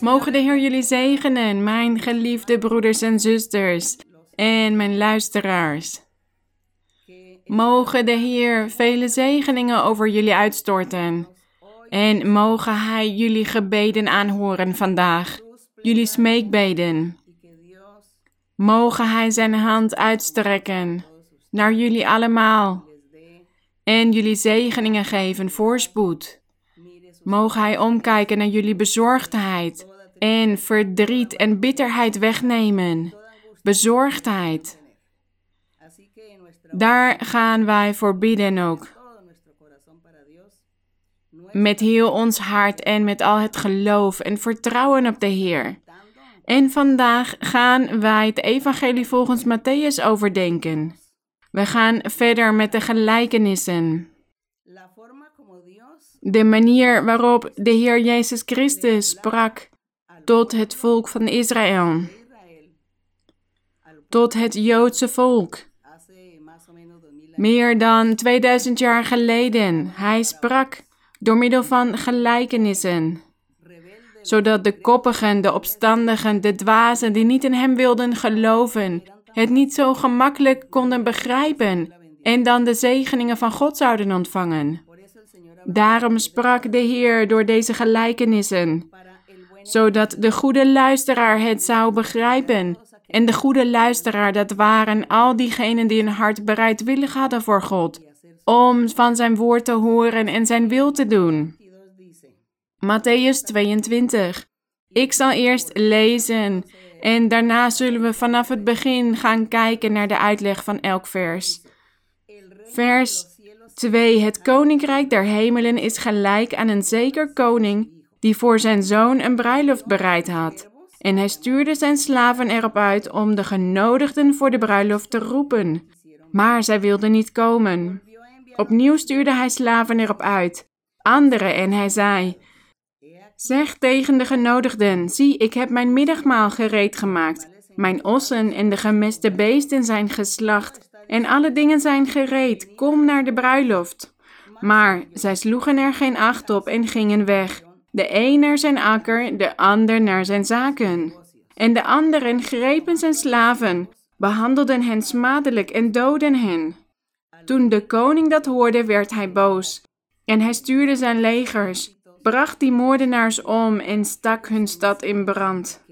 Mogen de Heer jullie zegenen, mijn geliefde broeders en zusters en mijn luisteraars. Mogen de Heer vele zegeningen over jullie uitstorten. En mogen Hij jullie gebeden aanhoren vandaag, jullie smeekbeden. Mogen Hij zijn hand uitstrekken naar jullie allemaal en jullie zegeningen geven, voorspoed. Mogen Hij omkijken naar jullie bezorgdheid en verdriet en bitterheid wegnemen. Bezorgdheid. Daar gaan wij voor bidden ook. Met heel ons hart en met al het geloof en vertrouwen op de Heer. En vandaag gaan wij het Evangelie volgens Matthäus overdenken. We gaan verder met de gelijkenissen. De manier waarop de Heer Jezus Christus sprak tot het volk van Israël, tot het Joodse volk. Meer dan 2000 jaar geleden. Hij sprak door middel van gelijkenissen, zodat de koppigen, de opstandigen, de dwazen die niet in hem wilden geloven, het niet zo gemakkelijk konden begrijpen en dan de zegeningen van God zouden ontvangen. Daarom sprak de Heer door deze gelijkenissen, zodat de goede luisteraar het zou begrijpen. En de goede luisteraar, dat waren al diegenen die een hart bereidwillig hadden voor God, om van zijn woord te horen en zijn wil te doen. Matthäus 22. Ik zal eerst lezen en daarna zullen we vanaf het begin gaan kijken naar de uitleg van elk vers. Vers 2. Het koninkrijk der hemelen is gelijk aan een zeker koning die voor zijn zoon een bruiloft bereid had. En hij stuurde zijn slaven erop uit om de genodigden voor de bruiloft te roepen. Maar zij wilden niet komen. Opnieuw stuurde hij slaven erop uit, anderen, en hij zei: Zeg tegen de genodigden: Zie, ik heb mijn middagmaal gereed gemaakt. Mijn ossen en de gemeste beesten zijn geslacht, en alle dingen zijn gereed. Kom naar de bruiloft. Maar zij sloegen er geen acht op en gingen weg. De een naar zijn akker, de ander naar zijn zaken. En de anderen grepen zijn slaven, behandelden hen smadelijk en doden hen. Toen de koning dat hoorde, werd hij boos. En hij stuurde zijn legers, bracht die moordenaars om en stak hun stad in brand.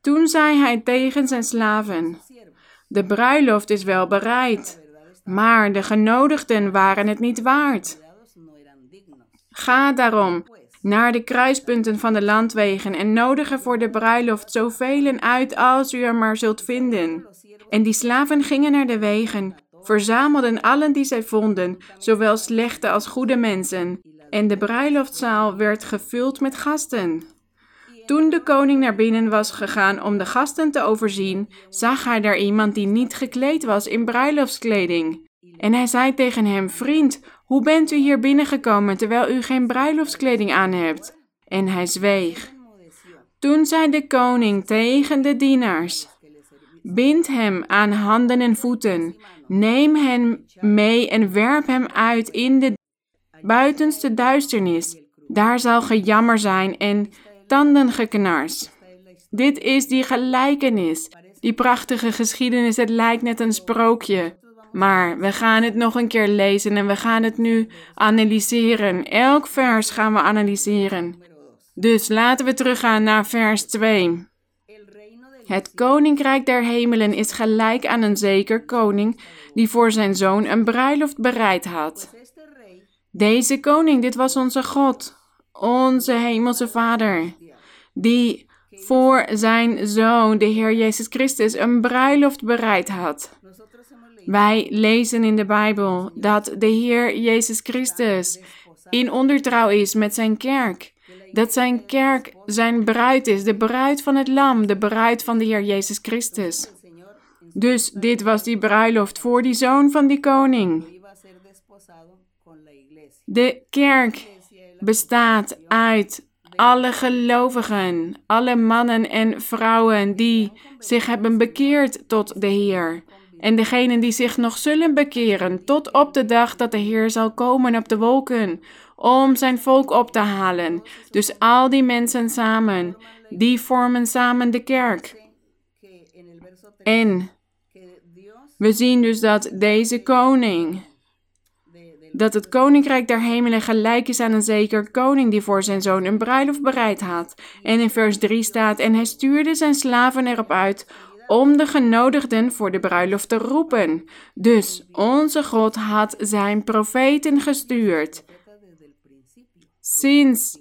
Toen zei hij tegen zijn slaven: De bruiloft is wel bereid, maar de genodigden waren het niet waard. Ga daarom naar de kruispunten van de landwegen en nodigen voor de bruiloft zoveel uit als u er maar zult vinden. En die slaven gingen naar de wegen, verzamelden allen die zij vonden, zowel slechte als goede mensen, en de bruiloftzaal werd gevuld met gasten. Toen de koning naar binnen was gegaan om de gasten te overzien, zag hij daar iemand die niet gekleed was in bruiloftskleding. En hij zei tegen hem: Vriend, hoe bent u hier binnengekomen terwijl u geen bruiloftskleding aan hebt? En hij zweeg. Toen zei de koning tegen de dienaars: Bind hem aan handen en voeten, neem hem mee en werp hem uit in de buitenste duisternis. Daar zal gejammer zijn en tandengeknars. Dit is die gelijkenis, die prachtige geschiedenis. Het lijkt net een sprookje. Maar we gaan het nog een keer lezen en we gaan het nu analyseren. Elk vers gaan we analyseren. Dus laten we teruggaan naar vers 2. Het koninkrijk der hemelen is gelijk aan een zeker koning die voor zijn zoon een bruiloft bereid had. Deze koning, dit was onze God, onze hemelse Vader, die voor zijn zoon, de Heer Jezus Christus, een bruiloft bereid had. Wij lezen in de Bijbel dat de Heer Jezus Christus in ondertrouw is met zijn kerk. Dat zijn kerk zijn bruid is, de bruid van het Lam, de bruid van de Heer Jezus Christus. Dus dit was die bruiloft voor die zoon van die koning. De kerk bestaat uit alle gelovigen, alle mannen en vrouwen die zich hebben bekeerd tot de Heer. En degenen die zich nog zullen bekeren tot op de dag dat de Heer zal komen op de wolken, om zijn volk op te halen. Dus al die mensen samen, die vormen samen de kerk. En we zien dus dat deze koning, dat het koninkrijk der hemelen gelijk is aan een zeker koning die voor zijn zoon een bruiloft bereid had. En in vers 3 staat: En hij stuurde zijn slaven erop uit om de genodigden voor de bruiloft te roepen. Dus onze God had zijn profeten gestuurd. Sinds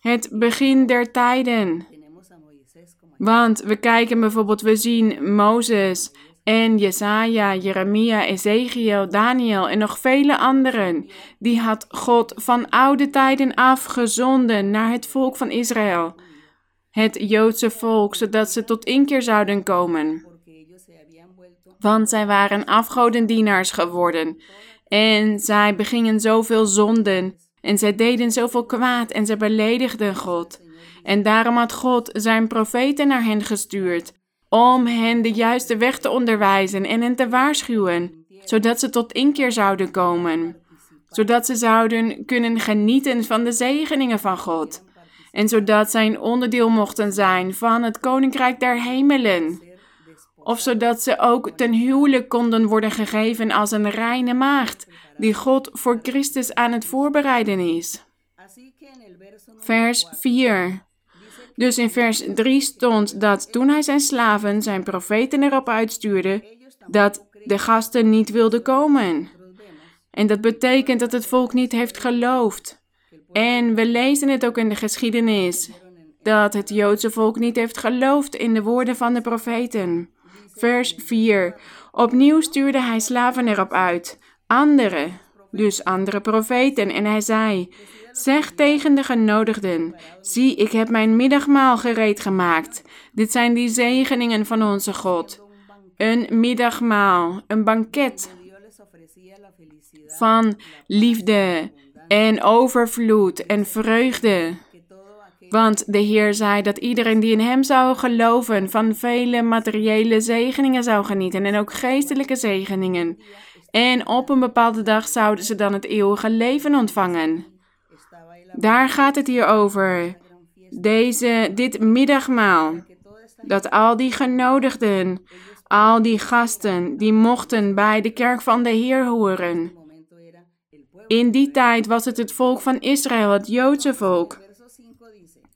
het begin der tijden. Want we kijken bijvoorbeeld, we zien Mozes en Jesaja, Jeremia, Ezekiel, Daniel en nog vele anderen. Die had God van oude tijden afgezonden naar het volk van Israël het Joodse volk, zodat ze tot inkeer zouden komen. Want zij waren afgodendienaars geworden. En zij begingen zoveel zonden. En zij deden zoveel kwaad en zij beledigden God. En daarom had God zijn profeten naar hen gestuurd. Om hen de juiste weg te onderwijzen en hen te waarschuwen. Zodat ze tot inkeer zouden komen. Zodat ze zouden kunnen genieten van de zegeningen van God en zodat zij onderdeel mochten zijn van het koninkrijk der hemelen. Of zodat ze ook ten huwelijk konden worden gegeven als een reine maagd, die God voor Christus aan het voorbereiden is. Vers 4. Dus in vers 3 stond dat toen hij zijn slaven, zijn profeten erop uitstuurde, dat de gasten niet wilden komen. En dat betekent dat het volk niet heeft geloofd. En we lezen het ook in de geschiedenis dat het Joodse volk niet heeft geloofd in de woorden van de profeten. Vers 4. Opnieuw stuurde hij slaven erop uit, andere, dus andere profeten, en hij zei: Zeg tegen de genodigden: Zie, ik heb mijn middagmaal gereed gemaakt. Dit zijn die zegeningen van onze God. Een middagmaal, een banket van liefde, en overvloed en vreugde. Want de Heer zei dat iedereen die in Hem zou geloven van vele materiële zegeningen zou genieten en ook geestelijke zegeningen. En op een bepaalde dag zouden ze dan het eeuwige leven ontvangen. Daar gaat het hier over. Deze, dit middagmaal. Dat al die genodigden, al die gasten, die mochten bij de kerk van de Heer horen. In die tijd was het het volk van Israël, het Joodse volk.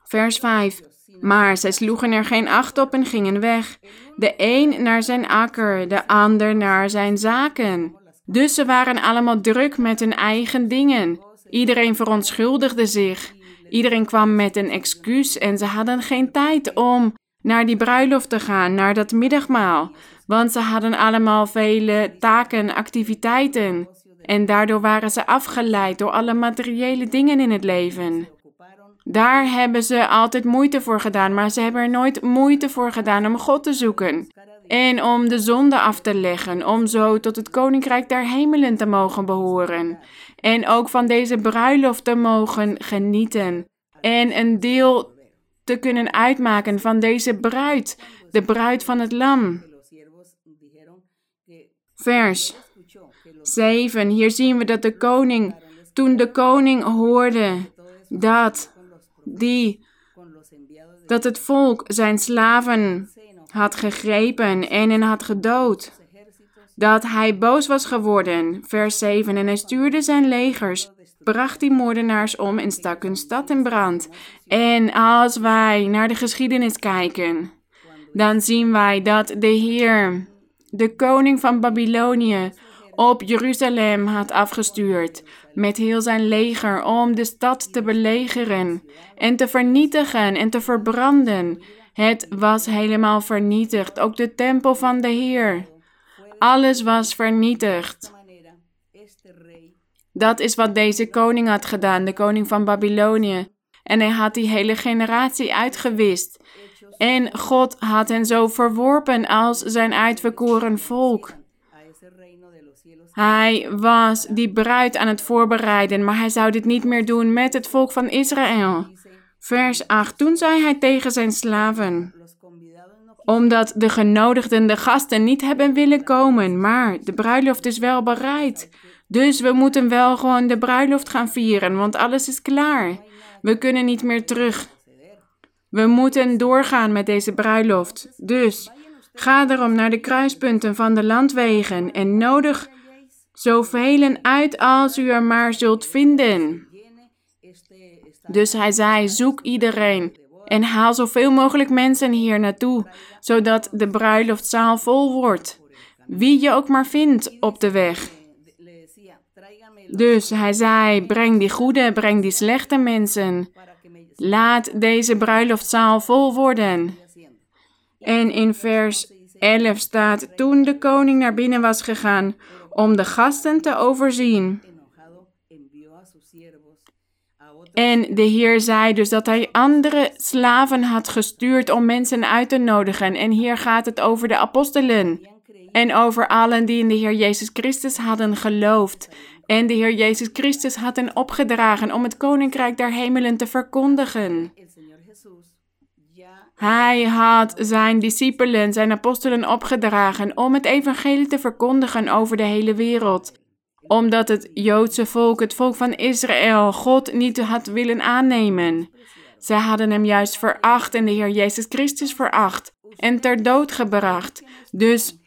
Vers 5. Maar zij sloegen er geen acht op en gingen weg. De een naar zijn akker, de ander naar zijn zaken. Dus ze waren allemaal druk met hun eigen dingen. Iedereen verontschuldigde zich. Iedereen kwam met een excuus en ze hadden geen tijd om naar die bruiloft te gaan, naar dat middagmaal. Want ze hadden allemaal vele taken, activiteiten. En daardoor waren ze afgeleid door alle materiële dingen in het leven. Daar hebben ze altijd moeite voor gedaan, maar ze hebben er nooit moeite voor gedaan om God te zoeken. En om de zonde af te leggen, om zo tot het koninkrijk der hemelen te mogen behoren. En ook van deze bruiloft te mogen genieten. En een deel te kunnen uitmaken van deze bruid, de bruid van het Lam. Vers 7. Hier zien we dat de koning, toen de koning hoorde dat, die, dat het volk zijn slaven had gegrepen en hen had gedood, dat hij boos was geworden. Vers 7. En hij stuurde zijn legers, bracht die moordenaars om en stak hun stad in brand. En als wij naar de geschiedenis kijken, dan zien wij dat de Heer, de koning van Babylonië, op Jeruzalem had afgestuurd met heel zijn leger om de stad te belegeren en te vernietigen en te verbranden. Het was helemaal vernietigd, ook de tempel van de Heer. Alles was vernietigd. Dat is wat deze koning had gedaan, de koning van Babylonië. En hij had die hele generatie uitgewist. En God had hen zo verworpen als zijn uitverkoren volk. Hij was die bruid aan het voorbereiden, maar hij zou dit niet meer doen met het volk van Israël. Vers 8. Toen zei hij tegen zijn slaven: omdat de genodigden, de gasten, niet hebben willen komen. Maar de bruiloft is wel bereid. Dus we moeten wel gewoon de bruiloft gaan vieren, want alles is klaar. We kunnen niet meer terug. We moeten doorgaan met deze bruiloft. Dus ga daarom naar de kruispunten van de landwegen en nodig zoveel uit als u er maar zult vinden. Dus hij zei: zoek iedereen en haal zoveel mogelijk mensen hier naartoe, zodat de bruiloftzaal vol wordt. Wie je ook maar vindt op de weg. Dus hij zei: breng die goede, breng die slechte mensen. Laat deze bruiloftzaal vol worden. En in vers 11 staat: Toen de koning naar binnen was gegaan om de gasten te overzien. En de Heer zei dus dat hij andere slaven had gestuurd om mensen uit te nodigen. En hier gaat het over de apostelen. En over allen die in de Heer Jezus Christus hadden geloofd. En de Heer Jezus Christus had hen opgedragen om het koninkrijk der hemelen te verkondigen. Hij had zijn discipelen, zijn apostelen opgedragen om het evangelie te verkondigen over de hele wereld. Omdat het Joodse volk, het volk van Israël, God niet had willen aannemen. Zij hadden hem juist veracht en de Heer Jezus Christus veracht en ter dood gebracht. Dus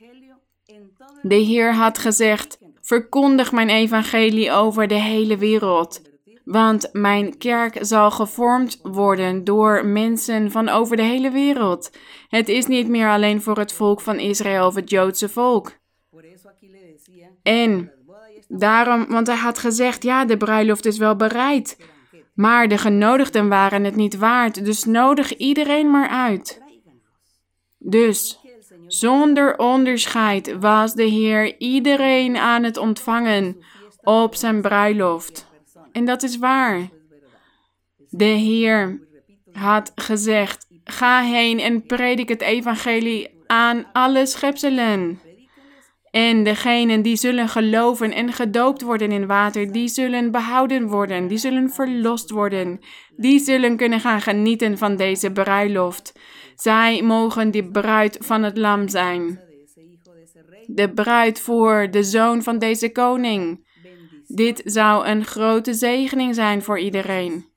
de Heer had gezegd: Verkondig mijn evangelie over de hele wereld. Want mijn kerk zal gevormd worden door mensen van over de hele wereld. Het is niet meer alleen voor het volk van Israël of het Joodse volk. En daarom, want hij had gezegd: ja, de bruiloft is wel bereid. Maar de genodigden waren het niet waard, dus nodig iedereen maar uit. Dus zonder onderscheid was de Heer iedereen aan het ontvangen op zijn bruiloft. En dat is waar. De Heer had gezegd: Ga heen en predik het evangelie aan alle schepselen. En degenen die zullen geloven en gedoopt worden in water, die zullen behouden worden, die zullen verlost worden, die zullen kunnen gaan genieten van deze bruiloft. Zij mogen de bruid van het lam zijn. De bruid voor de zoon van deze koning. Dit zou een grote zegening zijn voor iedereen.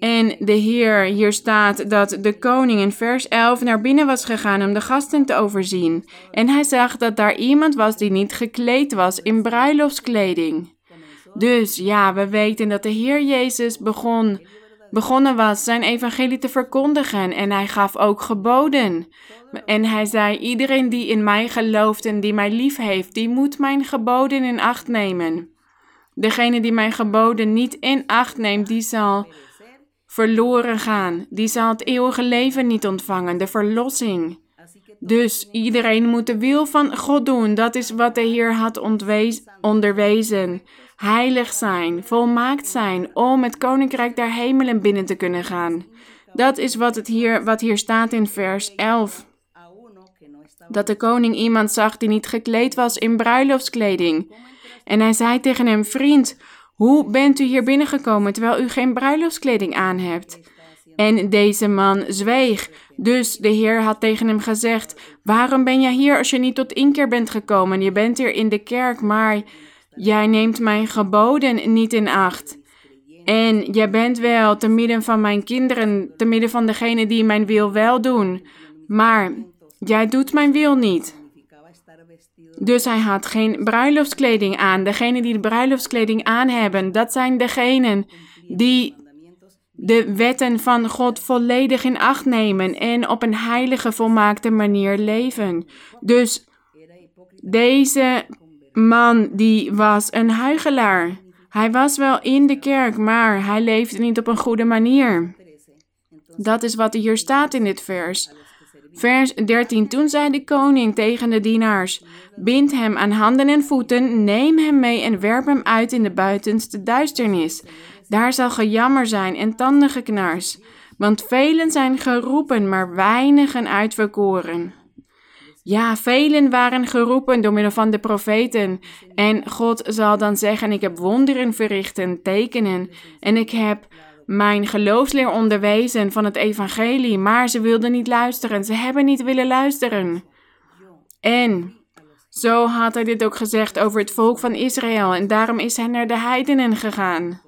En de Heer, hier staat dat de koning in vers 11 naar binnen was gegaan om de gasten te overzien. En hij zag dat daar iemand was die niet gekleed was in bruiloftskleding. Dus ja, we weten dat de Heer Jezus begon begonnen was zijn evangelie te verkondigen en hij gaf ook geboden. En hij zei: Iedereen die in mij gelooft en die mij lief heeft, die moet mijn geboden in acht nemen. Degene die mijn geboden niet in acht neemt, die zal verloren gaan. Die zal het eeuwige leven niet ontvangen, de verlossing. Dus iedereen moet de wil van God doen. Dat is wat de Heer had onderwezen heilig zijn, volmaakt zijn, om het koninkrijk der hemelen binnen te kunnen gaan. Dat is wat, het hier, wat hier staat in vers 11. Dat de koning iemand zag die niet gekleed was in bruiloftskleding. En hij zei tegen hem: Vriend, hoe bent u hier binnengekomen terwijl u geen bruiloftskleding aan hebt? En deze man zweeg. Dus de Heer had tegen hem gezegd: Waarom ben jij hier als je niet tot inkeer bent gekomen? Je bent hier in de kerk, maar Jij neemt mijn geboden niet in acht. En jij bent wel te midden van mijn kinderen, te midden van degene die mijn wil wel doen. Maar jij doet mijn wil niet. Dus hij had geen bruiloftskleding aan. Degenen die de bruiloftskleding aan hebben, dat zijn degenen die de wetten van God volledig in acht nemen en op een heilige, volmaakte manier leven. Dus deze man die was een huigelaar. Hij was wel in de kerk, maar hij leefde niet op een goede manier. Dat is wat hier staat in dit vers. Vers 13. Toen zei de koning tegen de dienaars: Bind hem aan handen en voeten, neem hem mee en werp hem uit in de buitenste duisternis. Daar zal gejammer zijn en tandengeknars. Want velen zijn geroepen, maar weinigen uitverkoren. Ja, velen waren geroepen door middel van de profeten. En God zal dan zeggen: Ik heb wonderen verricht en tekenen. En ik heb mijn geloofsleer onderwezen van het evangelie, maar ze wilden niet luisteren. Ze hebben niet willen luisteren. En zo had hij dit ook gezegd over het volk van Israël en daarom is hij naar de heidenen gegaan.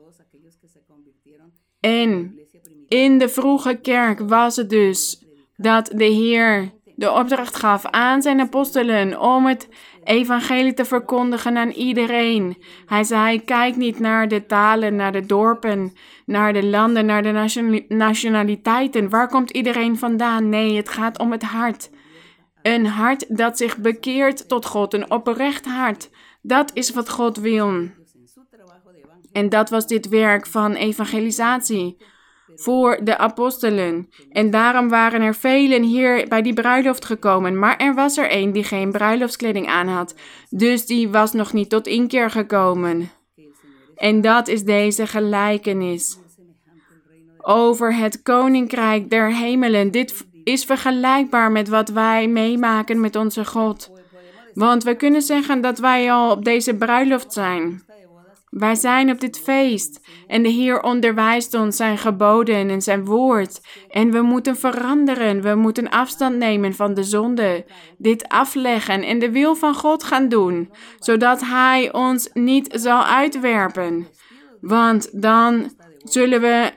En in de vroege kerk was het dus dat de Heer de opdracht gaf aan zijn apostelen om het evangelie te verkondigen aan iedereen. Hij zei: Kijk niet naar de talen, naar de dorpen, naar de landen, naar de nationaliteiten. Waar komt iedereen vandaan? Nee, het gaat om het hart. Een hart dat zich bekeert tot God, een oprecht hart. Dat is wat God wil. En dat was dit werk van evangelisatie voor de apostelen. En daarom waren er velen hier bij die bruiloft gekomen. Maar er was er een die geen bruiloftskleding aan had. Dus die was nog niet tot inkeer gekomen. En dat is deze gelijkenis over het koninkrijk der hemelen. Dit is vergelijkbaar met wat wij meemaken met onze God. Want we kunnen zeggen dat wij al op deze bruiloft zijn. Wij zijn op dit feest en de Heer onderwijst ons zijn geboden en zijn woord. En we moeten veranderen, we moeten afstand nemen van de zonde, dit afleggen en de wil van God gaan doen, zodat Hij ons niet zal uitwerpen. Want dan zullen we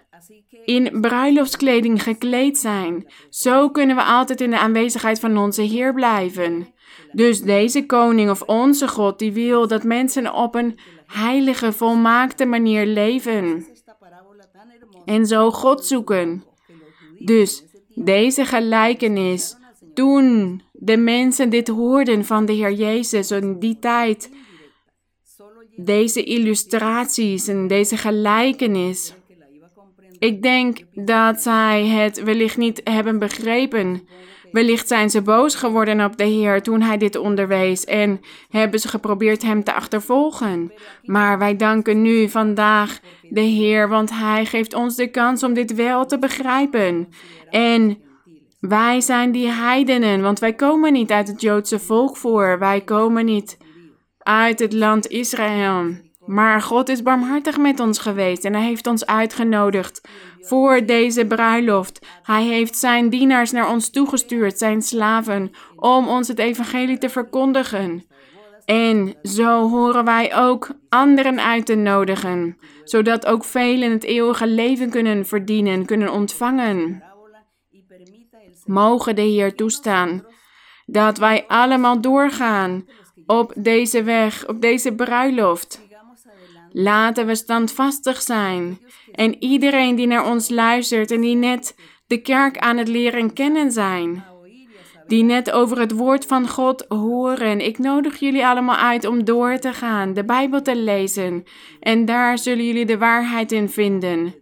in bruiloftskleding gekleed zijn. Zo kunnen we altijd in de aanwezigheid van onze Heer blijven. Dus deze koning of onze God die wil dat mensen op een heilige, volmaakte manier leven. En zo God zoeken. Dus deze gelijkenis, toen de mensen dit hoorden van de Heer Jezus in die tijd, deze illustraties en deze gelijkenis, ik denk dat zij het wellicht niet hebben begrepen. Wellicht zijn ze boos geworden op de Heer toen hij dit onderwees en hebben ze geprobeerd hem te achtervolgen. Maar wij danken nu vandaag de Heer, want hij geeft ons de kans om dit wel te begrijpen. En wij zijn die heidenen, want wij komen niet uit het Joodse volk voor. Wij komen niet uit het land Israël. Maar God is barmhartig met ons geweest en Hij heeft ons uitgenodigd voor deze bruiloft. Hij heeft Zijn dienaars naar ons toegestuurd, Zijn slaven, om ons het evangelie te verkondigen. En zo horen wij ook anderen uit te nodigen, zodat ook velen het eeuwige leven kunnen verdienen, kunnen ontvangen. Mogen de Heer toestaan dat wij allemaal doorgaan op deze weg, op deze bruiloft. Laten we standvastig zijn. En iedereen die naar ons luistert en die net de kerk aan het leren kennen zijn. Die net over het woord van God horen. Ik nodig jullie allemaal uit om door te gaan, de Bijbel te lezen. En daar zullen jullie de waarheid in vinden.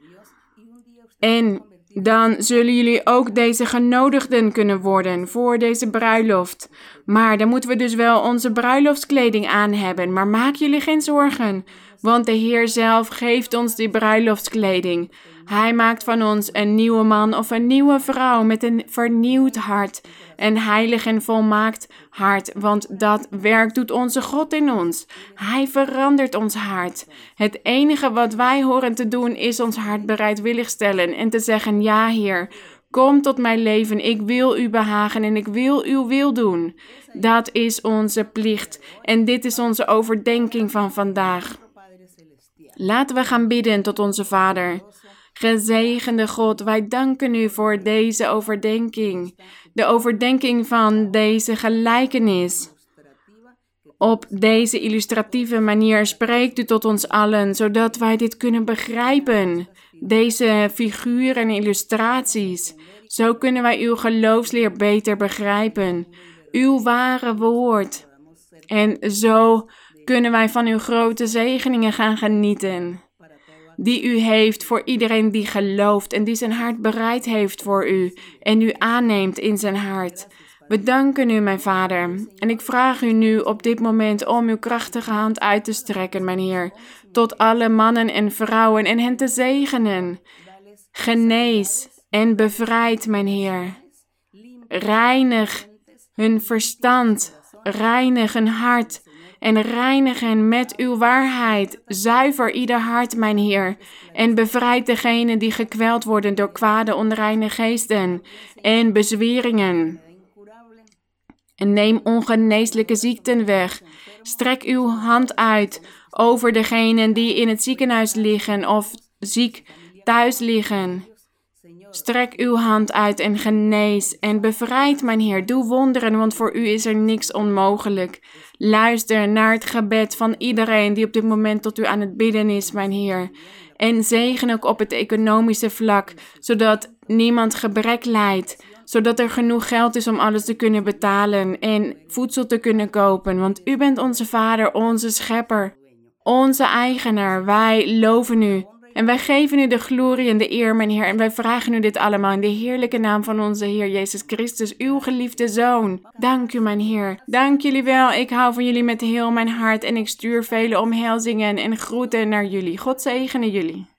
En dan zullen jullie ook deze genodigden kunnen worden voor deze bruiloft. Maar dan moeten we dus wel onze bruiloftskleding aan hebben. Maar maak jullie geen zorgen, want de Heer zelf geeft ons die bruiloftskleding. Hij maakt van ons een nieuwe man of een nieuwe vrouw met een vernieuwd hart. Een heilig en volmaakt hart, want dat werk doet onze God in ons. Hij verandert ons hart. Het enige wat wij horen te doen is ons hart bereidwillig stellen en te zeggen: Ja, Heer. Kom tot mijn leven, ik wil u behagen en ik wil uw wil doen. Dat is onze plicht en dit is onze overdenking van vandaag. Laten we gaan bidden tot onze Vader. Gezegende God, wij danken u voor deze overdenking, de overdenking van deze gelijkenis. Op deze illustratieve manier spreekt u tot ons allen, zodat wij dit kunnen begrijpen. Deze figuren en illustraties. Zo kunnen wij uw geloofsleer beter begrijpen. Uw ware woord. En zo kunnen wij van uw grote zegeningen gaan genieten. Die u heeft voor iedereen die gelooft en die zijn hart bereid heeft voor u en u aanneemt in zijn hart. We danken u, mijn Vader, en ik vraag u nu op dit moment om uw krachtige hand uit te strekken, mijn Heer, tot alle mannen en vrouwen en hen te zegenen. Genees en bevrijd, mijn Heer. Reinig hun verstand, reinig hun hart en reinig hen met uw waarheid. Zuiver ieder hart, mijn Heer, en bevrijd degenen die gekweld worden door kwade onreine geesten en bezweringen. En neem ongeneeslijke ziekten weg. Strek uw hand uit over degenen die in het ziekenhuis liggen of ziek thuis liggen. Strek uw hand uit en genees en bevrijd, mijn Heer. Doe wonderen, want voor u is er niks onmogelijk. Luister naar het gebed van iedereen die op dit moment tot u aan het bidden is, mijn Heer. En zegen ook op het economische vlak, zodat niemand gebrek lijdt. Zodat er genoeg geld is om alles te kunnen betalen en voedsel te kunnen kopen. Want u bent onze Vader, onze Schepper, onze eigenaar. Wij loven u. En wij geven u de glorie en de eer, mijn Heer. En wij vragen u dit allemaal in de heerlijke naam van onze Heer Jezus Christus, uw geliefde Zoon. Dank u, mijn Heer. Dank jullie wel. Ik hou van jullie met heel mijn hart en ik stuur vele omhelzingen en groeten naar jullie. God zegene jullie.